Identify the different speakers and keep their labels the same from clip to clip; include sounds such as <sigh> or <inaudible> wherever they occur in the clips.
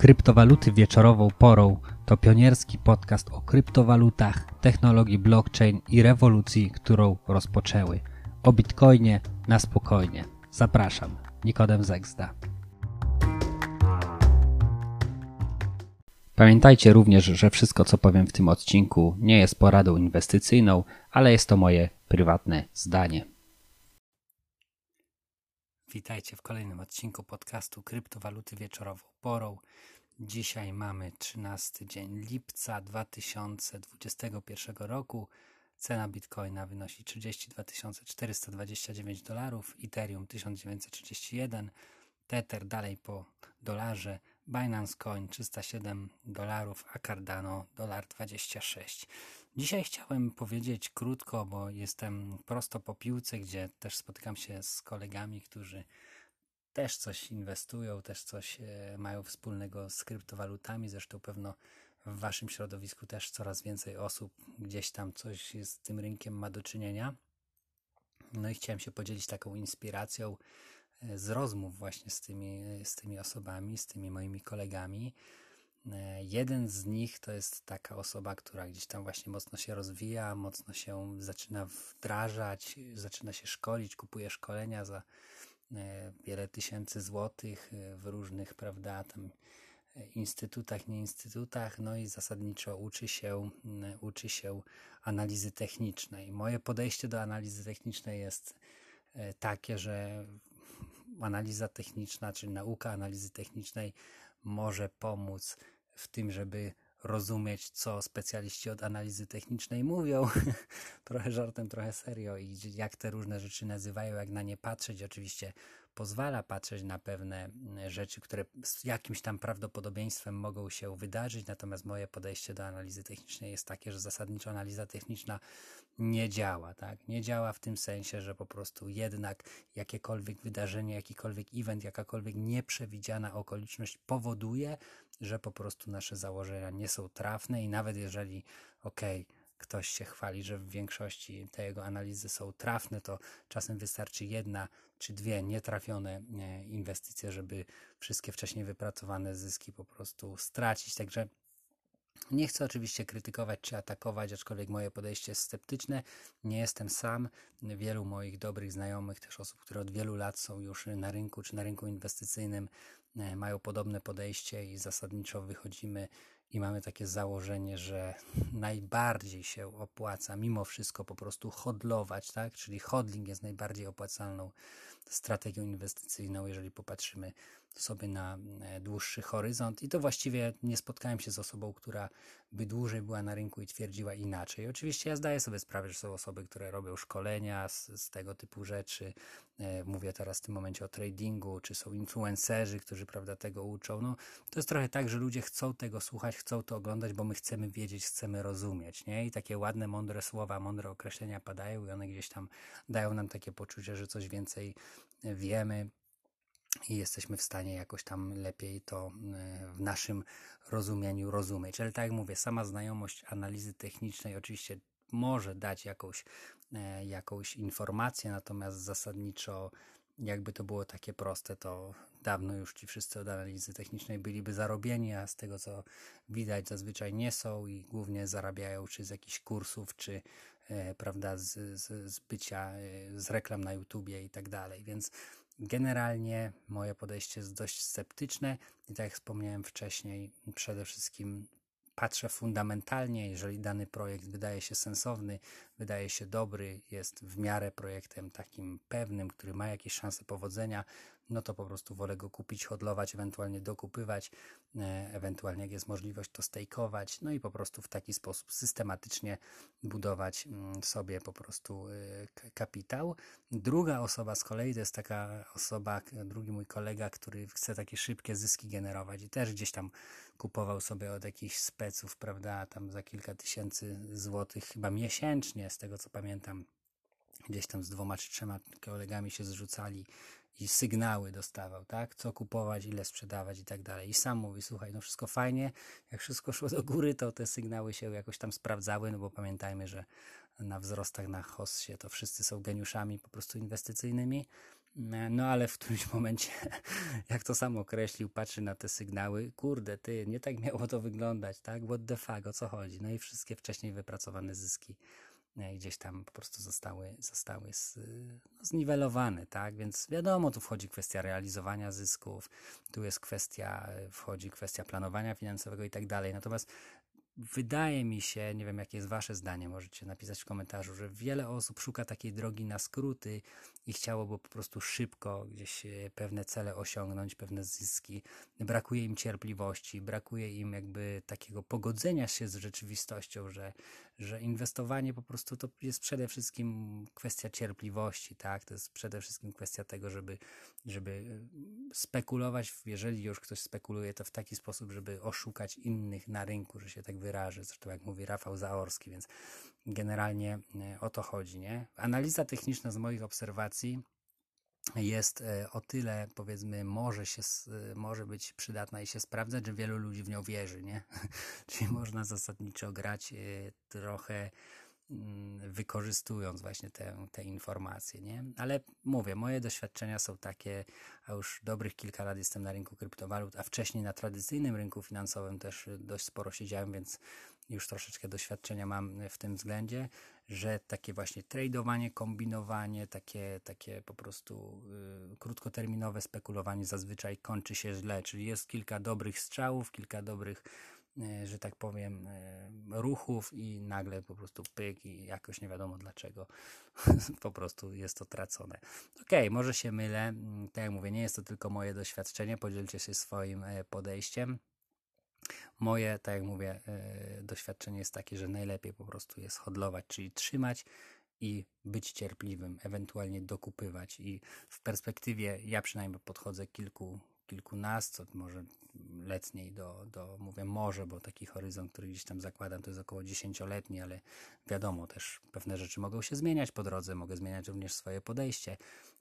Speaker 1: Kryptowaluty wieczorową porą to pionierski podcast o kryptowalutach, technologii blockchain i rewolucji, którą rozpoczęły. O bitcoinie na spokojnie. Zapraszam, Nikodem Zegzda. Pamiętajcie również, że wszystko co powiem w tym odcinku nie jest poradą inwestycyjną, ale jest to moje prywatne zdanie. Witajcie w kolejnym odcinku podcastu Kryptowaluty wieczorową porą. Dzisiaj mamy 13 dzień lipca 2021 roku. Cena bitcoina wynosi 32 429 dolarów, Ethereum 1931, Tether dalej po dolarze, Binance Coin 307 dolarów, a Cardano dolar 26. Dzisiaj chciałem powiedzieć krótko, bo jestem prosto po piłce, gdzie też spotykam się z kolegami, którzy też coś inwestują, też coś e, mają wspólnego z kryptowalutami. Zresztą pewno w waszym środowisku też coraz więcej osób gdzieś tam coś z tym rynkiem ma do czynienia. No i chciałem się podzielić taką inspiracją e, z rozmów właśnie z tymi, z tymi osobami, z tymi moimi kolegami. E, jeden z nich to jest taka osoba, która gdzieś tam właśnie mocno się rozwija, mocno się zaczyna wdrażać, zaczyna się szkolić, kupuje szkolenia za E, wiele tysięcy złotych e, w różnych, prawda, tam instytutach, nie instytutach, no i zasadniczo uczy się, uczy się analizy technicznej. Moje podejście do analizy technicznej jest takie, że analiza techniczna, czy nauka analizy technicznej może pomóc w tym, żeby rozumieć, co specjaliści od analizy technicznej mówią, <laughs> trochę żartem, trochę serio i jak te różne rzeczy nazywają, jak na nie patrzeć. Oczywiście pozwala patrzeć na pewne mm, rzeczy, które z jakimś tam prawdopodobieństwem mogą się wydarzyć, natomiast moje podejście do analizy technicznej jest takie, że zasadniczo analiza techniczna nie działa, tak? Nie działa w tym sensie, że po prostu jednak jakiekolwiek wydarzenie, jakikolwiek event, jakakolwiek nieprzewidziana okoliczność powoduje, że po prostu nasze założenia nie są trafne i nawet jeżeli, okej, okay, ktoś się chwali, że w większości te jego analizy są trafne, to czasem wystarczy jedna czy dwie nietrafione e, inwestycje, żeby wszystkie wcześniej wypracowane zyski po prostu stracić. Także nie chcę oczywiście krytykować czy atakować, aczkolwiek moje podejście jest sceptyczne. Nie jestem sam. Wielu moich dobrych znajomych, też osób, które od wielu lat są już na rynku czy na rynku inwestycyjnym, e, mają podobne podejście i zasadniczo wychodzimy i mamy takie założenie, że najbardziej się opłaca mimo wszystko po prostu hodlować, tak? Czyli hodling jest najbardziej opłacalną strategią inwestycyjną, jeżeli popatrzymy sobie na e, dłuższy horyzont. I to właściwie nie spotkałem się z osobą, która by dłużej była na rynku i twierdziła inaczej. Oczywiście ja zdaję sobie sprawę, że są osoby, które robią szkolenia z, z tego typu rzeczy. E, mówię teraz w tym momencie o tradingu, czy są influencerzy, którzy prawda, tego uczą. No, to jest trochę tak, że ludzie chcą tego słuchać, chcą to oglądać, bo my chcemy wiedzieć, chcemy rozumieć. Nie? I takie ładne, mądre słowa, mądre określenia padają i one gdzieś tam dają nam takie poczucie, że coś więcej wiemy i jesteśmy w stanie jakoś tam lepiej to e, w naszym rozumieniu rozumieć. Ale tak jak mówię, sama znajomość analizy technicznej oczywiście może dać jakąś, e, jakąś informację, natomiast zasadniczo jakby to było takie proste, to dawno już ci wszyscy od analizy technicznej byliby zarobieni, a z tego co widać zazwyczaj nie są i głównie zarabiają czy z jakichś kursów, czy e, prawda, z, z, z bycia, e, z reklam na YouTubie i tak dalej, więc Generalnie moje podejście jest dość sceptyczne i tak jak wspomniałem wcześniej, przede wszystkim patrzę fundamentalnie, jeżeli dany projekt wydaje się sensowny, wydaje się dobry, jest w miarę projektem takim pewnym, który ma jakieś szanse powodzenia, no to po prostu wolę go kupić, hodlować, ewentualnie dokupywać, e, ewentualnie jak jest możliwość to stejkować, no i po prostu w taki sposób systematycznie budować mm, sobie po prostu e, kapitał. Druga osoba z kolei to jest taka osoba, drugi mój kolega, który chce takie szybkie zyski generować i też gdzieś tam kupował sobie od jakichś speców, prawda, tam za kilka tysięcy złotych chyba miesięcznie, z tego co pamiętam, gdzieś tam z dwoma czy trzema kolegami się zrzucali i sygnały dostawał, tak? Co kupować, ile sprzedawać i tak dalej. I sam mówi, słuchaj, no wszystko fajnie, jak wszystko szło do góry, to te sygnały się jakoś tam sprawdzały, no bo pamiętajmy, że na wzrostach na Hossie to wszyscy są geniuszami po prostu inwestycyjnymi. No ale w którymś <laughs> momencie, jak to sam określił, patrzy na te sygnały, kurde, ty, nie tak miało to wyglądać, tak? What the fuck, o co chodzi? No i wszystkie wcześniej wypracowane zyski gdzieś tam po prostu zostały, zostały z, no, zniwelowane, tak? Więc wiadomo, tu wchodzi kwestia realizowania zysków, tu jest kwestia, wchodzi kwestia planowania finansowego i tak dalej. Natomiast wydaje mi się, nie wiem jakie jest Wasze zdanie, możecie napisać w komentarzu, że wiele osób szuka takiej drogi na skróty i chciałoby po prostu szybko gdzieś e, pewne cele osiągnąć, pewne zyski. Brakuje im cierpliwości, brakuje im jakby takiego pogodzenia się z rzeczywistością, że, że inwestowanie po prostu to jest przede wszystkim kwestia cierpliwości, tak? To jest przede wszystkim kwestia tego, żeby, żeby e, spekulować, jeżeli już ktoś spekuluje, to w taki sposób, żeby oszukać innych na rynku, że się tak wyrażę, zresztą jak mówi Rafał Zaorski, więc generalnie e, o to chodzi, nie? Analiza techniczna z moich obserwacji jest e, o tyle, powiedzmy, może, się, może być przydatna i się sprawdzać, że wielu ludzi w nią wierzy, nie? <laughs> Czyli można zasadniczo grać trochę wykorzystując właśnie te, te informacje, nie? Ale mówię, moje doświadczenia są takie, a już dobrych kilka lat jestem na rynku kryptowalut, a wcześniej na tradycyjnym rynku finansowym też dość sporo siedziałem, więc już troszeczkę doświadczenia mam w tym względzie, że takie właśnie tradowanie, kombinowanie, takie, takie po prostu y, krótkoterminowe spekulowanie zazwyczaj kończy się źle, czyli jest kilka dobrych strzałów, kilka dobrych że tak powiem, e, ruchów i nagle po prostu pyk i jakoś nie wiadomo dlaczego <laughs> po prostu jest to tracone. Okej, okay, może się mylę, mm, tak jak mówię, nie jest to tylko moje doświadczenie, podzielcie się swoim e, podejściem. Moje, tak jak mówię, doświadczenie jest takie, że najlepiej po prostu jest hodlować, czyli trzymać i być cierpliwym, ewentualnie dokupywać. I w perspektywie, ja przynajmniej podchodzę kilku, kilkunastu, może letniej do, do, mówię może, bo taki horyzont, który gdzieś tam zakładam, to jest około dziesięcioletni, ale wiadomo, też pewne rzeczy mogą się zmieniać po drodze, mogę zmieniać również swoje podejście,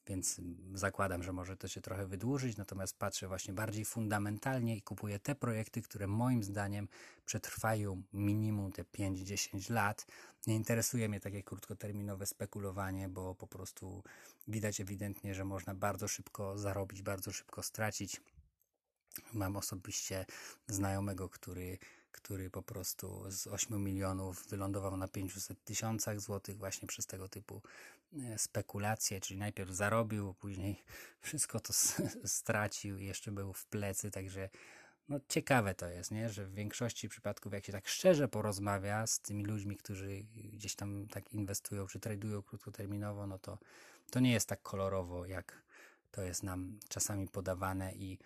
Speaker 1: więc zakładam, że może to się trochę wydłużyć, natomiast patrzę właśnie bardziej fundamentalnie i kupuję te projekty, które moim zdaniem przetrwają minimum te 5-10 lat. Nie interesuje mnie takie krótkoterminowe spekulowanie, bo po prostu widać ewidentnie, że można bardzo szybko zarobić, bardzo szybko stracić. Mam osobiście znajomego, który, który po prostu z 8 milionów wylądował na 500 tysiącach złotych właśnie przez tego typu e, spekulacje, czyli najpierw zarobił, później <laughs> wszystko to stracił i jeszcze był w plecy, także no ciekawe to jest, nie? że w większości przypadków, jak się tak szczerze porozmawia z tymi ludźmi, którzy gdzieś tam tak inwestują czy tradują krótkoterminowo, no to to nie jest tak kolorowo, jak to jest nam czasami podawane i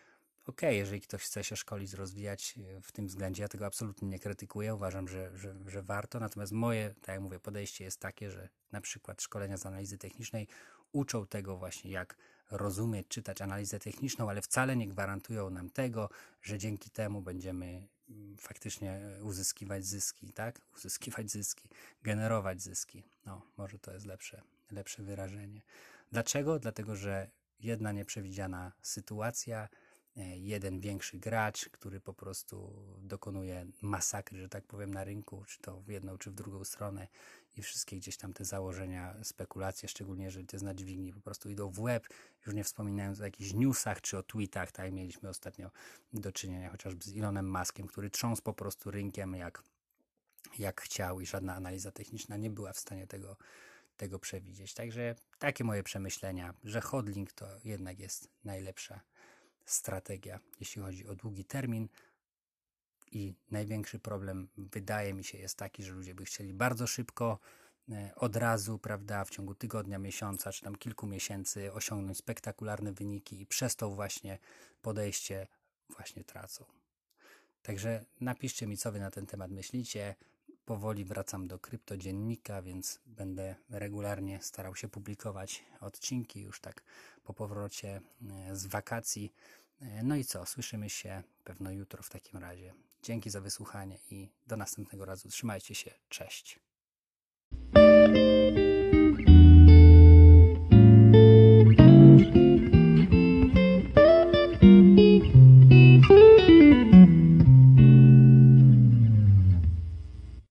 Speaker 1: okej, okay, jeżeli ktoś chce się szkolić, rozwijać e, w tym względzie, ja tego absolutnie nie krytykuję, uważam, że, że, że warto, natomiast moje, tak jak mówię, podejście jest takie, że na przykład szkolenia z analizy technicznej uczą tego właśnie, jak rozumieć, czytać analizę techniczną, ale wcale nie gwarantują nam tego, że dzięki temu będziemy mm, faktycznie uzyskiwać zyski, tak? <laughs> Uzyskiwać zyski, generować zyski. No, może to jest lepsze, lepsze wyrażenie. Dlaczego? Dlatego, że jedna nieprzewidziana sytuacja E, jeden większy gracz, który po prostu dokonuje masakry, że tak powiem, na rynku, czy to w jedną, czy w drugą stronę i wszystkie gdzieś tam te założenia, spekulacje, szczególnie jeżeli to jest na dźwigni, po prostu idą w łeb, już nie wspominając o jakichś newsach, czy o tweetach, tak mieliśmy ostatnio do czynienia chociażby z Elonem Muskiem, który trząsł po prostu rynkiem jak, jak chciał i żadna analiza techniczna nie była w stanie tego tego przewidzieć. Także takie moje przemyślenia, że hodling to jednak jest najlepsza strategia, jeśli chodzi o długi termin. I największy problem, wydaje mi się, jest taki, że ludzie by chcieli bardzo szybko, e, od razu, prawda, w ciągu tygodnia, miesiąca, czy tam kilku miesięcy osiągnąć spektakularne wyniki i przez to właśnie podejście właśnie tracą. Także napiszcie mi, co wy na ten temat myślicie powoli wracam do kryptodziennika, więc będę regularnie starał się publikować odcinki już tak po powrocie e, z wakacji. E, no i co, słyszymy się pewno jutro w takim razie. Dzięki za wysłuchanie i do następnego razu. Trzymajcie się, cześć.